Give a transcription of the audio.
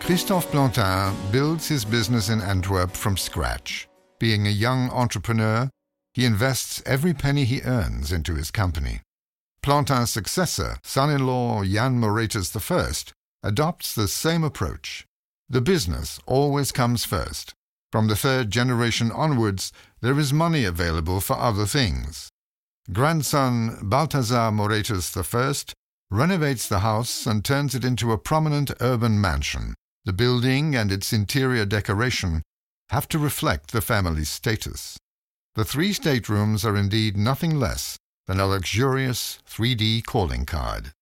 Christophe Plantin builds his business in Antwerp from scratch. Being a young entrepreneur, he invests every penny he earns into his company. Plantin's successor, son-in-law Jan Moretus I, adopts the same approach. The business always comes first. From the third generation onwards, there is money available for other things. Grandson Balthazar Moretus I renovates the house and turns it into a prominent urban mansion. The building and its interior decoration have to reflect the family's status. The three staterooms are indeed nothing less than a luxurious 3D calling card.